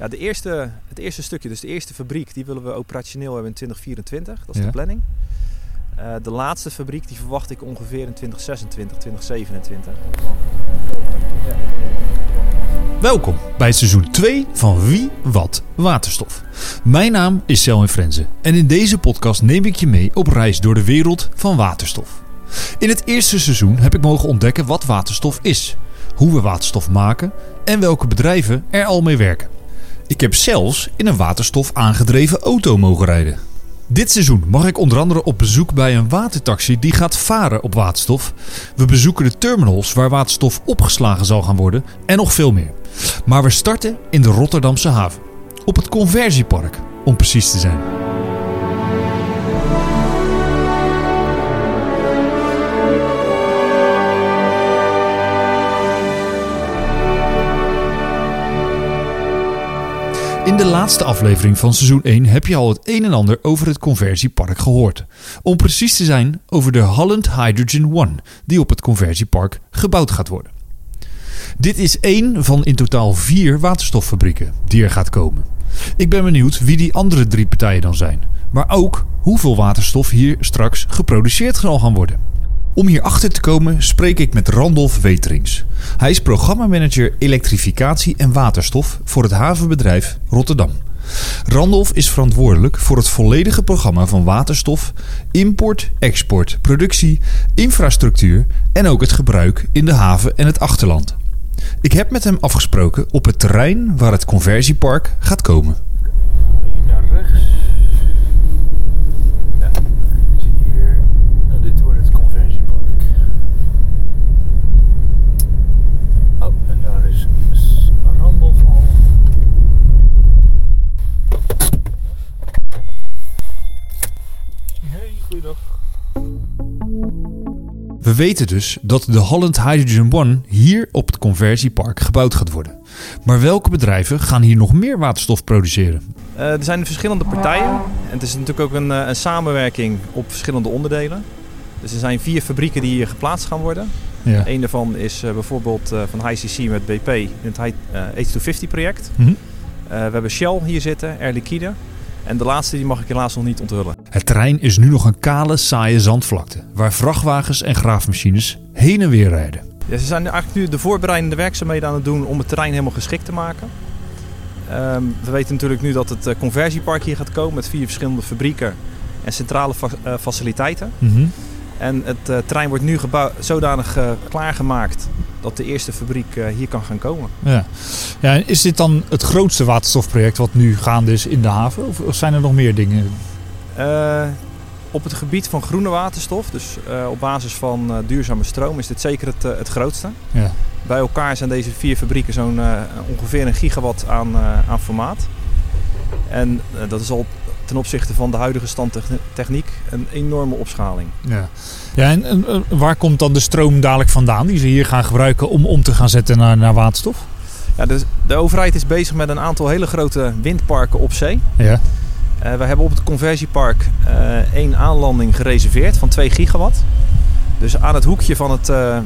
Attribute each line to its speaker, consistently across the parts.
Speaker 1: Ja, de eerste, het eerste stukje, dus de eerste fabriek, die willen we operationeel hebben in 2024. Dat is
Speaker 2: Ja.
Speaker 1: de planning. Eh, de laatste fabriek, die verwacht ik ongeveer in 2026, 2027.
Speaker 2: Welkom bij seizoen 2 van Wie Wat Waterstof. Mijn naam is Selwyn Frenzen en in deze podcast neem ik je mee op reis door de wereld van waterstof. In het eerste seizoen heb ik mogen ontdekken wat waterstof is, hoe we waterstof maken en welke bedrijven er al mee werken. Ik heb zelfs in een waterstof aangedreven auto mogen rijden. Dit seizoen mag ik onder andere op bezoek bij een watertaxi die gaat varen op waterstof. We bezoeken de terminals waar waterstof opgeslagen zal gaan worden en nog veel meer. Maar we starten in de Rotterdamse haven. Op het conversiepark, om precies te zijn. In de laatste aflevering van seizoen 1 heb je al het een en ander over het conversiepark gehoord. Om precies te zijn over de Holland Hydrogen One, die op het conversiepark gebouwd gaat worden. Dit is één van in totaal vier waterstoffabrieken die er gaat komen. Ik ben benieuwd wie die andere drie partijen dan zijn. Maar ook hoeveel waterstof hier straks geproduceerd zal gaan worden. Om hierachter te komen spreek ik met Randolph Weterings. Hij is programmamanager elektrificatie en waterstof voor het havenbedrijf Rotterdam. Randolph is verantwoordelijk voor het volledige programma van waterstof, import, export, productie, infrastructuur en ook het gebruik in de haven en het achterland. Ik heb met hem afgesproken op het terrein waar het conversiepark gaat komen.
Speaker 3: Rechts. Ja, zie je hier. Nou, dit wordt het conversiepark. Oh, en daar is S- Randolph al. Hey, goeiedag.
Speaker 2: We weten dus dat de Holland Hydrogen One hier op het conversiepark gebouwd gaat worden. Maar welke bedrijven gaan hier nog meer waterstof produceren?
Speaker 1: Eh, er zijn verschillende partijen. En het is natuurlijk ook een, eh, een samenwerking op verschillende onderdelen. Dus er zijn vier fabrieken die hier geplaatst gaan worden.
Speaker 2: Ja.
Speaker 1: Een daarvan is eh, bijvoorbeeld eh, van HCC met BP in het Hy- eh, H250 project.
Speaker 2: Mhm.
Speaker 1: We hebben Shell hier zitten, Air Liquide. En de laatste die mag ik helaas nog niet onthullen.
Speaker 2: Het terrein is nu nog een kale, saaie zandvlakte, waar vrachtwagens en graafmachines heen en weer rijden.
Speaker 1: Ja, ze zijn eigenlijk nu de voorbereidende werkzaamheden aan het doen om het terrein helemaal geschikt te maken. Ehm, we weten natuurlijk nu dat het eh, conversiepark hier gaat komen met vier verschillende fabrieken en centrale fa- eh, faciliteiten. En het eh, terrein wordt nu zodanig klaargemaakt dat de eerste fabriek eh, hier kan gaan komen.
Speaker 2: Ja. ja, en is dit dan het grootste waterstofproject wat nu gaande is in de haven? Of, of zijn er nog meer dingen?
Speaker 1: Eh, op het gebied van groene waterstof, dus eh, op basis van duurzame stroom, is dit zeker het, het grootste.
Speaker 2: Ja.
Speaker 1: Bij elkaar zijn deze vier fabrieken zo'n ongeveer een gigawatt aan, aan formaat. En dat is al ten opzichte van de huidige standtechniek een enorme opschaling.
Speaker 2: Ja, ja en, waar komt dan de stroom dadelijk vandaan die ze hier gaan gebruiken om om te gaan zetten naar, naar waterstof?
Speaker 1: Ja, dus de overheid is bezig met een aantal hele grote windparken op zee.
Speaker 2: Ja.
Speaker 1: Eh, we hebben op het conversiepark eh, één aanlanding gereserveerd van 2 gigawatt. Dus aan het hoekje van het, eh, eh,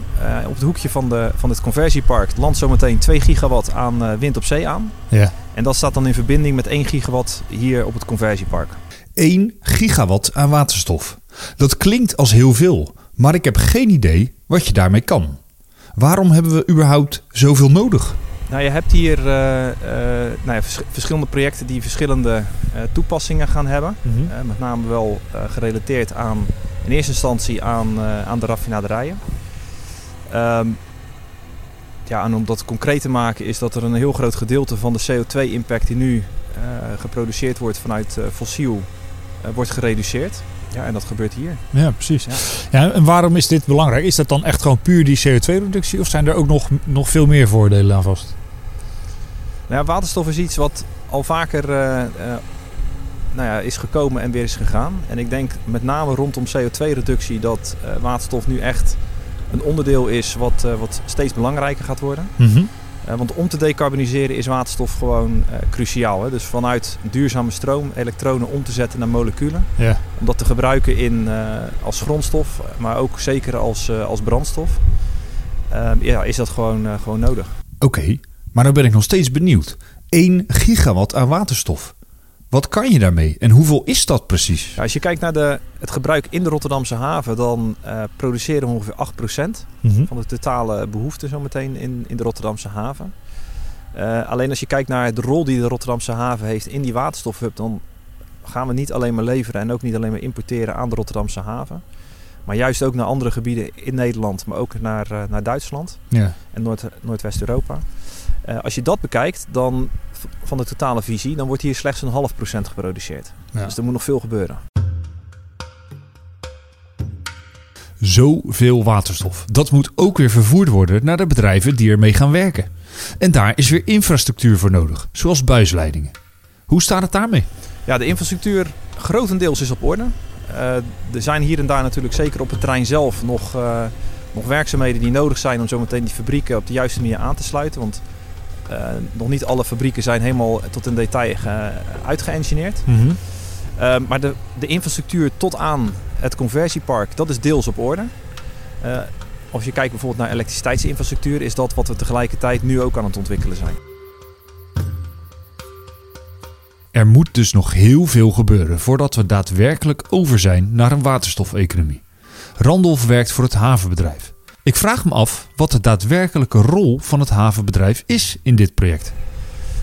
Speaker 1: op het hoekje van, de, van het conversiepark landt zometeen 2 gigawatt aan eh, wind op zee aan.
Speaker 2: Ja.
Speaker 1: En dat staat dan in verbinding met 1 gigawatt hier op het conversiepark.
Speaker 2: 1 gigawatt aan waterstof. Dat klinkt als heel veel, maar ik heb geen idee wat je daarmee kan. Waarom hebben we überhaupt zoveel nodig?
Speaker 1: Nou, je hebt hier nou ja, vers- verschillende projecten die verschillende toepassingen gaan hebben. Eh, met name wel gerelateerd aan, in eerste instantie aan, eh, aan de raffinaderijen. Ehm, ja, en om dat concreet te maken is dat er een heel groot gedeelte van de CO2-impact die nu eh, geproduceerd wordt vanuit eh, fossiel, wordt gereduceerd. Ja, en dat gebeurt hier.
Speaker 2: Ja, precies.
Speaker 1: Ja.
Speaker 2: Ja, en waarom is dit belangrijk? Is dat dan echt gewoon puur die CO2-reductie of zijn er ook nog, nog veel meer voordelen aan vast?
Speaker 1: Nou ja, waterstof is iets wat al vaker eh, nou ja, is gekomen en weer is gegaan. En ik denk met name rondom CO2-reductie dat eh, waterstof nu echt een onderdeel is wat, eh, wat steeds belangrijker gaat worden. Eh, want om te decarboniseren is waterstof gewoon cruciaal. Hè? Dus vanuit duurzame stroom elektronen om te zetten naar moleculen.
Speaker 2: Ja.
Speaker 1: Om dat te gebruiken in, als grondstof, maar ook zeker als, als brandstof. Eh, ja, is dat gewoon, gewoon nodig.
Speaker 2: Oké, maar dan ben ik nog steeds benieuwd. 1 gigawatt aan waterstof. Wat kan je daarmee en hoeveel is dat precies?
Speaker 1: Ja, als je kijkt naar de, het gebruik in de Rotterdamse haven, dan uh, produceren we ongeveer 8%
Speaker 2: Mhm.
Speaker 1: van de totale behoefte zometeen in, in de Rotterdamse haven. Uh, alleen als je kijkt naar de rol die de Rotterdamse haven heeft in die waterstofhub, dan gaan we niet alleen maar leveren en ook niet alleen maar importeren aan de Rotterdamse haven. Maar juist ook naar andere gebieden in Nederland, maar ook naar, uh, naar Duitsland
Speaker 2: Ja.
Speaker 1: en Noord, Noordwest-Europa. Uh, als je dat bekijkt, dan van de totale visie, dan wordt hier slechts een half procent geproduceerd.
Speaker 2: Ja.
Speaker 1: Dus er moet nog veel gebeuren.
Speaker 2: Zoveel waterstof. Dat moet ook weer vervoerd worden naar de bedrijven die ermee gaan werken. En daar is weer infrastructuur voor nodig, zoals buisleidingen. Hoe staat het daarmee?
Speaker 1: Ja, de infrastructuur grotendeels is op orde. Uh, er zijn hier en daar natuurlijk zeker op het terrein zelf nog, uh, nog werkzaamheden die nodig zijn om zometeen die fabrieken op de juiste manier aan te sluiten. Want nog niet alle fabrieken zijn helemaal tot in detail uitgeëngineerd.
Speaker 2: Mm -hmm.
Speaker 1: maar de, de, infrastructuur tot aan het conversiepark, dat is deels op orde. Uh, als je kijkt bijvoorbeeld naar elektriciteitsinfrastructuur, is dat wat we tegelijkertijd nu ook aan het ontwikkelen zijn.
Speaker 2: Er moet dus nog heel veel gebeuren voordat we daadwerkelijk over zijn naar een waterstofeconomie. Randolph werkt voor het havenbedrijf. Ik vraag me af wat de daadwerkelijke rol van het havenbedrijf is in dit project.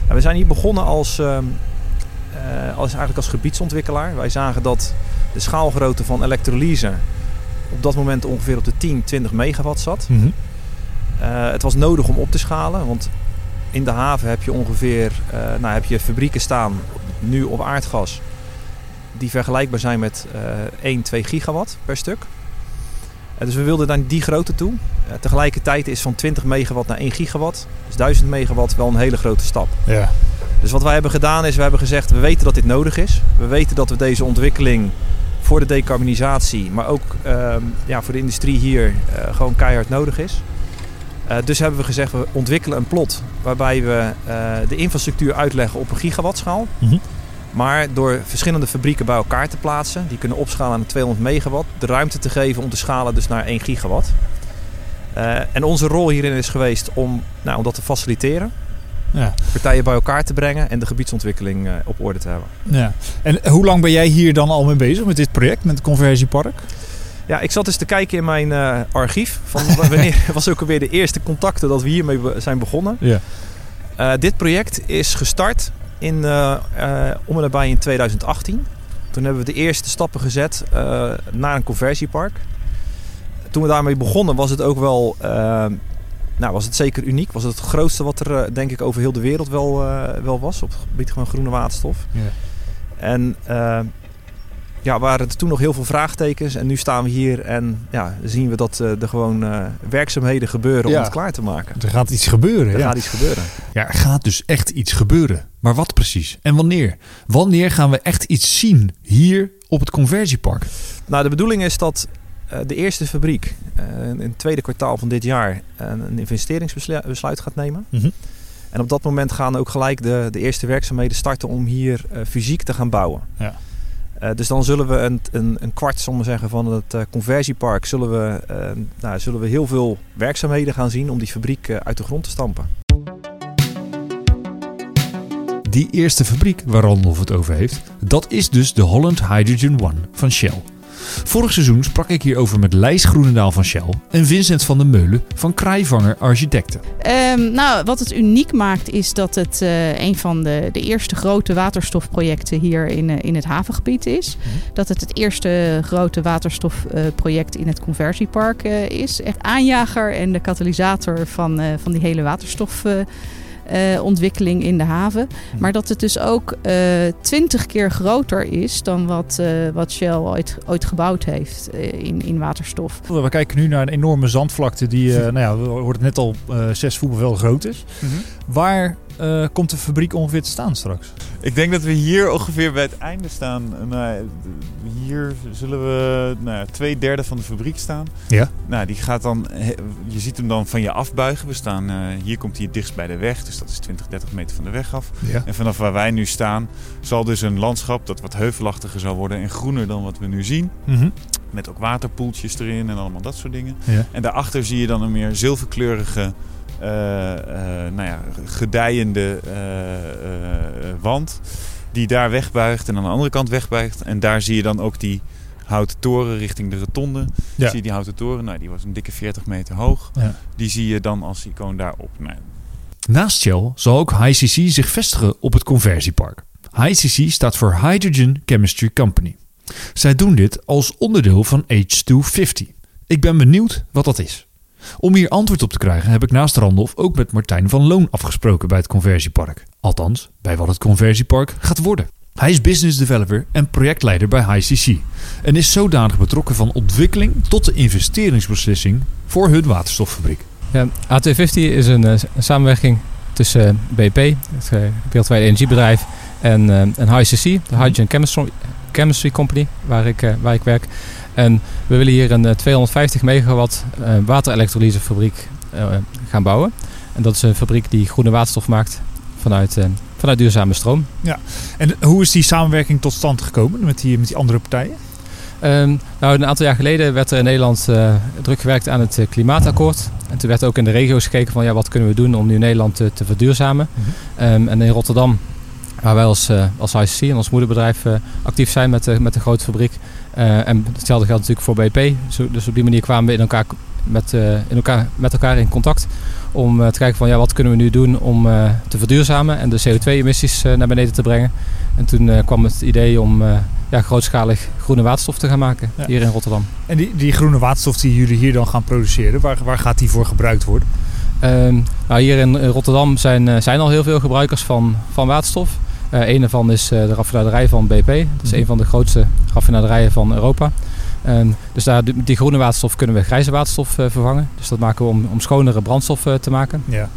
Speaker 1: Ja, we zijn hier begonnen als, uh, uh, als, eigenlijk als gebiedsontwikkelaar. Wij zagen dat de schaalgrootte van elektrolyse op dat moment ongeveer op de 10, 20 megawatt zat.
Speaker 2: Mm -hmm.
Speaker 1: uh, het was nodig om op te schalen, want in de haven heb je ongeveer uh, nou, heb je fabrieken staan, nu op aardgas, die vergelijkbaar zijn met uh, 1, 2 gigawatt per stuk. Dus we wilden naar die grootte toe. tegelijkertijd is van 20 megawatt naar 1 gigawatt, dus 1000 megawatt, wel een hele grote stap.
Speaker 2: Ja.
Speaker 1: Dus wat wij hebben gedaan is, we hebben gezegd, we weten dat dit nodig is. We weten dat we deze ontwikkeling voor de decarbonisatie, maar ook uh, ja, voor de industrie hier uh, gewoon keihard nodig is. Uh, dus hebben we gezegd, we ontwikkelen een plot waarbij we uh, de infrastructuur uitleggen op een gigawattschaal.
Speaker 2: Mm -hmm.
Speaker 1: Maar door verschillende fabrieken bij elkaar te plaatsen, die kunnen opschalen naar 200 megawatt, de ruimte te geven om te schalen dus naar 1 gigawatt. Uh, en onze rol hierin is geweest om, nou, om dat te faciliteren.
Speaker 2: Ja.
Speaker 1: Partijen bij elkaar te brengen en de gebiedsontwikkeling uh, op orde te hebben.
Speaker 2: Ja. En hoe lang ben jij hier dan al mee bezig met dit project, met het conversiepark?
Speaker 1: Ja, ik zat eens te kijken in mijn uh, archief. Van wanneer was ook alweer de eerste contacten dat we hiermee zijn begonnen.
Speaker 2: Ja.
Speaker 1: Dit project is gestart in, uh, om en nabij in 2018. Toen hebben we de eerste stappen gezet naar een conversiepark. Toen we daarmee begonnen was het ook wel, nou was het zeker uniek. Was het het grootste wat er denk ik over heel de wereld wel, wel was op het gebied van groene waterstof.
Speaker 2: Ja.
Speaker 1: En ja, waren er toen nog heel veel vraagtekens. En nu staan we hier en ja, zien we dat uh, er gewoon uh, werkzaamheden gebeuren
Speaker 2: Ja.
Speaker 1: om het klaar te maken.
Speaker 2: Er gaat iets gebeuren.
Speaker 1: Er
Speaker 2: ja.
Speaker 1: gaat iets gebeuren.
Speaker 2: Ja, er gaat dus echt iets gebeuren. Maar wat precies? En wanneer? Wanneer gaan we echt iets zien hier op het conversiepark?
Speaker 1: Nou, de bedoeling is dat uh, de eerste fabriek in het tweede kwartaal van dit jaar een investeringsbesluit gaat nemen.
Speaker 2: Mm -hmm.
Speaker 1: En op dat moment gaan ook gelijk de, de eerste werkzaamheden starten om hier fysiek te gaan bouwen.
Speaker 2: Ja.
Speaker 1: Uh, dus dan zullen we een, een, een kwart zullen zeggen, van het uh, conversiepark zullen we, uh, nou, zullen we heel veel werkzaamheden gaan zien om die fabriek uit de grond te stampen.
Speaker 2: Die eerste fabriek waar Randolph het over heeft, dat is dus de Holland Hydrogen One van Shell. Vorig seizoen sprak ik hierover met Lijs Groenendaal van Shell en Vincent van der Meulen van Kraaivanger Architecten.
Speaker 4: Um, nou, wat het uniek maakt is dat het uh, een van de, de eerste grote waterstofprojecten hier in, uh, in het havengebied is.
Speaker 2: Mhm.
Speaker 4: Dat het het eerste grote waterstofproject in het conversiepark is. Echt aanjager en de katalysator van, van die hele waterstof. Uh, ontwikkeling in de haven. Maar dat het dus ook twintig uh, keer groter is dan wat, uh, wat Shell ooit, ooit gebouwd heeft in, in waterstof.
Speaker 5: We kijken nu naar een enorme zandvlakte die, nou ja, we hoorden net al, zes voetbalvelden groot is.
Speaker 1: Mm
Speaker 5: -hmm. Waar komt de fabriek ongeveer te staan straks?
Speaker 6: Ik denk dat we hier ongeveer bij het einde staan. Nou, hier zullen we nou, twee derde van de fabriek staan.
Speaker 2: Ja.
Speaker 6: Nou, die gaat dan, je ziet hem dan van je afbuigen. We staan, uh, hier komt hij dichtst bij de weg, dus dat is 20, 30 meter van de weg af.
Speaker 2: Ja.
Speaker 6: En vanaf waar wij nu staan, zal dus een landschap dat wat heuvelachtiger zal worden en groener dan wat we nu zien.
Speaker 2: Mm -hmm.
Speaker 6: Met ook waterpoeltjes erin en allemaal dat soort dingen.
Speaker 2: Ja.
Speaker 6: En daarachter zie je dan een meer zilverkleurige eh, eh, nou ja, gedijende eh, eh, wand. Die daar wegbuigt en aan de andere kant wegbuigt. En daar zie je dan ook die houten toren richting de rotonde.
Speaker 5: Ja.
Speaker 6: Zie je die houten toren? Nou, die was een dikke 40 meter hoog.
Speaker 5: Ja.
Speaker 6: Die zie je dan als icoon daarop. Nou,
Speaker 2: Naast Shell zal ook HCC zich vestigen op het conversiepark. HCC staat voor Hydrogen Chemistry Company. Zij doen dit als onderdeel van H250. Ik ben benieuwd wat dat is. Om hier antwoord op te krijgen heb ik naast Randolph ook met Martijn van Loon afgesproken bij het conversiepark. Althans, bij wat het conversiepark gaat worden. Hij is business developer en projectleider bij HCC en is zodanig betrokken van ontwikkeling tot de investeringsbeslissing voor hun waterstoffabriek.
Speaker 7: Ja, A250 is een, eh, samenwerking tussen eh, BP, het eh, wereldwijde energiebedrijf, en, eh, en HCC, de Hydrogen Chemistry, Chemistry Company, waar ik, waar ik werk. En we willen hier een eh, 250 megawatt eh, waterelektrolysefabriek eh, gaan bouwen. En dat is een fabriek die groene waterstof maakt vanuit, eh, vanuit duurzame stroom.
Speaker 5: En hoe is die samenwerking tot stand gekomen met die, met die andere partijen?
Speaker 7: Ehm, nou, een aantal jaar geleden werd er in Nederland eh, druk gewerkt aan het eh, klimaatakkoord. En toen werd ook in de regio's gekeken van ja, wat kunnen we doen om nu Nederland te, te verduurzamen.
Speaker 5: Mhm.
Speaker 7: Ehm, en in Rotterdam, waar wij als, eh als ICC en ons moederbedrijf eh, actief zijn met, de met de grote fabriek. Eh, en hetzelfde geldt natuurlijk voor BP. Zo, dus op die manier kwamen we in elkaar, met, in elkaar, met elkaar in contact. Om te kijken van ja, wat kunnen we nu doen om te verduurzamen en de CO2-emissies naar beneden te brengen. En toen kwam het idee om ja, grootschalig groene waterstof te gaan maken
Speaker 5: Ja.
Speaker 7: hier in Rotterdam.
Speaker 5: En die, die groene waterstof die jullie hier dan gaan produceren, waar, waar gaat die voor gebruikt worden?
Speaker 7: Ehm, nou, hier in Rotterdam zijn, zijn al heel veel gebruikers van, van waterstof. Eh een daarvan is eh, de raffinaderij van BP. Dat is
Speaker 5: Mhm.
Speaker 7: een van de grootste raffinaderijen van Europa. Ehm, dus daar, die groene waterstof kunnen we grijze waterstof eh, vervangen. Dus dat maken we om, om schonere brandstof te maken.
Speaker 5: Ja.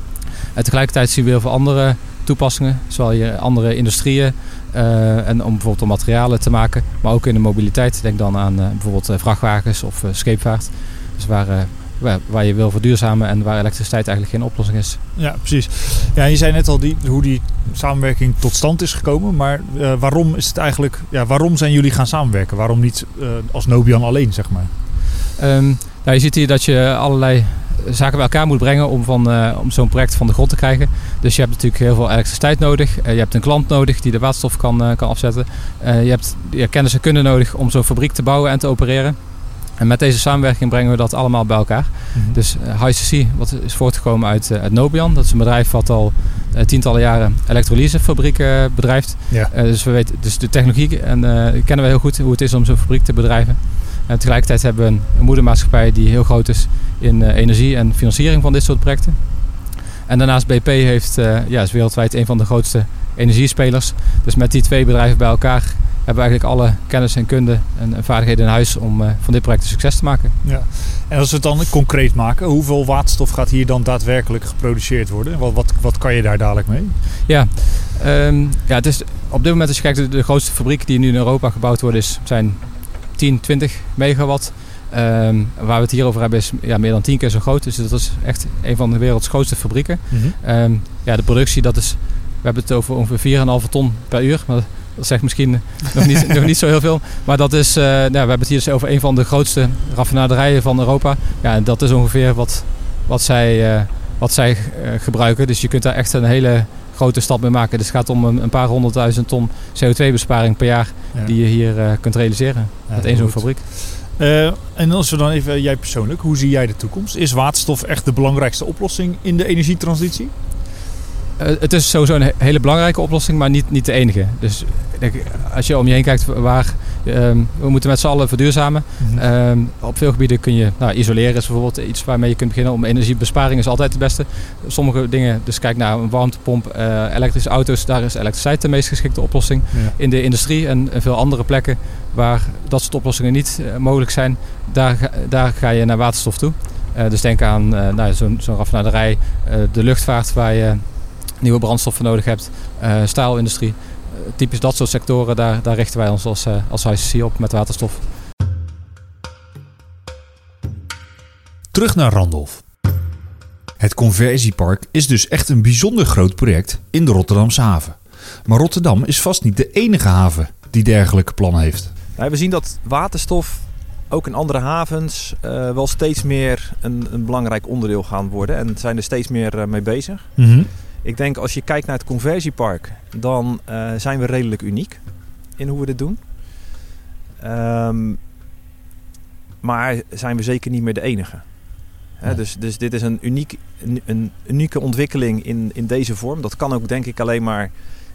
Speaker 7: En tegelijkertijd zien we heel veel andere toepassingen, zowel hier andere industrieën en om bijvoorbeeld om materialen te maken, maar ook in de mobiliteit. Denk dan aan bijvoorbeeld vrachtwagens of scheepvaart. Dus waar, waar, waar je wil verduurzamen en waar elektriciteit eigenlijk geen oplossing is.
Speaker 5: Ja, precies. Ja, je zei net al die, hoe die samenwerking tot stand is gekomen. Maar eh, waarom is het eigenlijk, ja, waarom zijn jullie gaan samenwerken? Waarom niet eh, als Nobian alleen, zeg maar?
Speaker 7: Ehm, nou, je ziet hier dat je allerlei zaken bij elkaar moet brengen om, van, eh, om zo'n project van de grond te krijgen. Dus je hebt natuurlijk heel veel elektriciteit nodig. Je hebt een klant nodig die de waterstof kan, kan afzetten. Je hebt je kennis en kunde nodig om zo'n fabriek te bouwen en te opereren. En met deze samenwerking brengen we dat allemaal bij elkaar. Dus uh, HCC wat is voortgekomen uit, eh, uit Nobian. Dat is een bedrijf wat al eh, tientallen jaren elektrolysefabrieken eh, bedrijft.
Speaker 5: Ja.
Speaker 7: Eh, dus we weten dus de technologie en eh, kennen we heel goed hoe het is om zo'n fabriek te bedrijven. En tegelijkertijd hebben we een, een moedermaatschappij die heel groot is in eh, energie en financiering van dit soort projecten. En daarnaast BP heeft, eh, ja, is wereldwijd een van de grootste energiespelers. Dus met die twee bedrijven bij elkaar hebben we eigenlijk alle kennis en kunde en, en vaardigheden in huis om eh, van dit project een succes te maken.
Speaker 5: En als we het dan concreet maken, hoeveel waterstof gaat hier dan daadwerkelijk geproduceerd worden? Wat, wat, wat kan je daar dadelijk mee?
Speaker 7: Ja, ehm, ja het is op dit moment als je kijkt, de, de grootste fabriek die nu in Europa gebouwd wordt, is, zijn 10, 20 megawatt. Ehm, waar we het hier over hebben is ja, meer dan 10 keer zo groot. Dus dat is echt een van de werelds grootste fabrieken. Ehm, ja, de productie, dat is, we hebben het over ongeveer 4,5 ton per uur. Maar dat zegt misschien nog niet, nog niet zo heel veel. Maar dat is, eh, nou, we hebben het hier dus over een van de grootste raffinaderijen van Europa. Ja, en dat is ongeveer wat, wat zij, eh, wat zij eh, gebruiken. Dus je kunt daar echt een hele grote stap mee maken. Dus het gaat om een, een paar honderdduizend ton CO2-besparing per jaar
Speaker 5: Ja.
Speaker 7: die je hier kunt realiseren met één zo'n fabriek.
Speaker 5: Eh, en als we dan even, jij persoonlijk, hoe zie jij de toekomst? Is waterstof echt de belangrijkste oplossing in de energietransitie?
Speaker 7: Eh, het is sowieso een he- hele belangrijke oplossing, maar niet, niet de enige. Dus denk, als je om je heen kijkt waar ehm, we moeten met z'n allen verduurzamen. Ehm, op veel gebieden kun je nou, isoleren is bijvoorbeeld iets waarmee je kunt beginnen. Om energiebesparing is altijd het beste. Sommige dingen, dus kijk naar een warmtepomp, eh, elektrische auto's, daar is elektriciteit de meest geschikte oplossing.
Speaker 5: Ja.
Speaker 7: In de industrie en, en veel andere plekken waar dat soort oplossingen niet eh, mogelijk zijn, daar, ga- daar ga je naar waterstof toe. Dus denk aan nou, zo'n zo'n raffinaderij, de luchtvaart waar je nieuwe brandstoffen nodig hebt, eh, staalindustrie. Eh, typisch dat soort sectoren, daar, daar richten wij ons als, eh als ICC op met waterstof.
Speaker 2: Terug naar Randolph. Het conversiepark is dus echt een bijzonder groot project in de Rotterdamse haven. Maar Rotterdam is vast niet de enige haven die dergelijke plannen heeft.
Speaker 1: We zien dat waterstof ook in andere havens eh, wel steeds meer een, een, belangrijk onderdeel gaan worden. En zijn er steeds meer uh, mee bezig.
Speaker 5: Mhm.
Speaker 1: Ik denk als je kijkt naar het conversiepark, dan uh, zijn we redelijk uniek in hoe we dit doen. Um, maar zijn we zeker niet meer de enige. Hè, dus, dus dit is een, uniek, een, een, unieke ontwikkeling in, in deze vorm. Dat kan ook denk ik alleen maar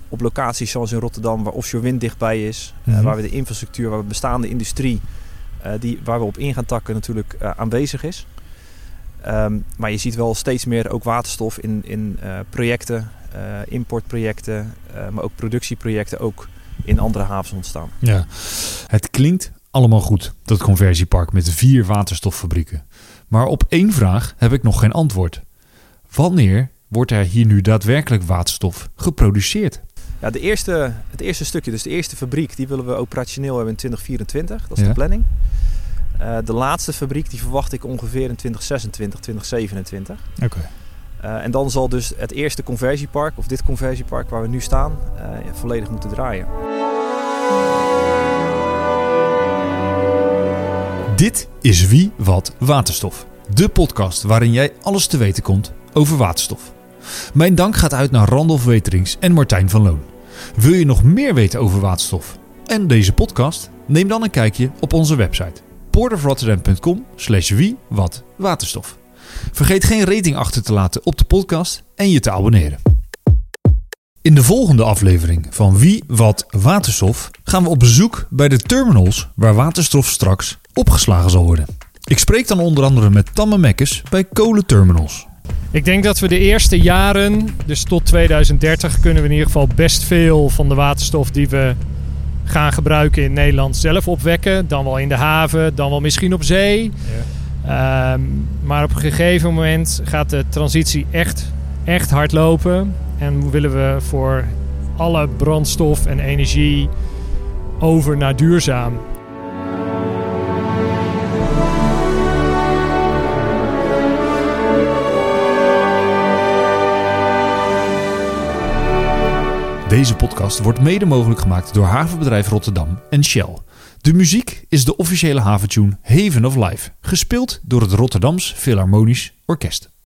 Speaker 1: op locaties zoals in Rotterdam, waar offshore wind dichtbij is. Mm -hmm. waar we de infrastructuur, waar we bestaande industrie, uh, die, waar we op in gaan takken, natuurlijk uh, aanwezig is. Um, maar je ziet wel steeds meer ook waterstof in, in uh, projecten, importprojecten, maar ook productieprojecten, ook in andere havens ontstaan.
Speaker 2: Ja, het klinkt allemaal goed, dat conversiepark met vier waterstoffabrieken. Maar op één vraag heb ik nog geen antwoord. Wanneer wordt er hier nu daadwerkelijk waterstof geproduceerd?
Speaker 1: Ja, de eerste, het eerste stukje, dus de eerste fabriek, die willen we operationeel hebben in 2024. Dat is ja. de planning. Uh, de laatste fabriek, die verwacht ik ongeveer in 2026, 2027.
Speaker 5: Oké. Okay.
Speaker 1: Uh, en dan zal dus het eerste conversiepark, of dit conversiepark waar we nu staan, uh, volledig moeten draaien.
Speaker 2: Dit is Wie Wat Waterstof. De podcast waarin jij alles te weten komt over waterstof. Mijn dank gaat uit naar Randolph Weterings en Martijn van Loon. Wil je nog meer weten over waterstof en deze podcast? Neem dan een kijkje op onze website portofrotterdam.com slash wie wat waterstof. Vergeet geen rating achter te laten op de podcast en je te abonneren. In de volgende aflevering van Wie Wat Waterstof gaan we op bezoek bij de terminals waar waterstof straks opgeslagen zal worden. Ik spreek dan onder andere met Tamme Mekkes bij kolenterminals.
Speaker 8: Ik denk dat we de eerste jaren, dus tot 2030, kunnen we in ieder geval best veel van de waterstof die we gaan gebruiken in Nederland zelf opwekken. Dan wel in de haven, dan wel misschien op zee. Ja. Um, maar op een gegeven moment gaat de transitie echt, echt hard lopen. En willen we voor alle brandstof en energie over naar duurzaam.
Speaker 2: Deze podcast wordt mede mogelijk gemaakt door Havenbedrijf Rotterdam en Shell. De muziek is de officiële haventune Haven of Life, gespeeld door het Rotterdams Philharmonisch Orkest.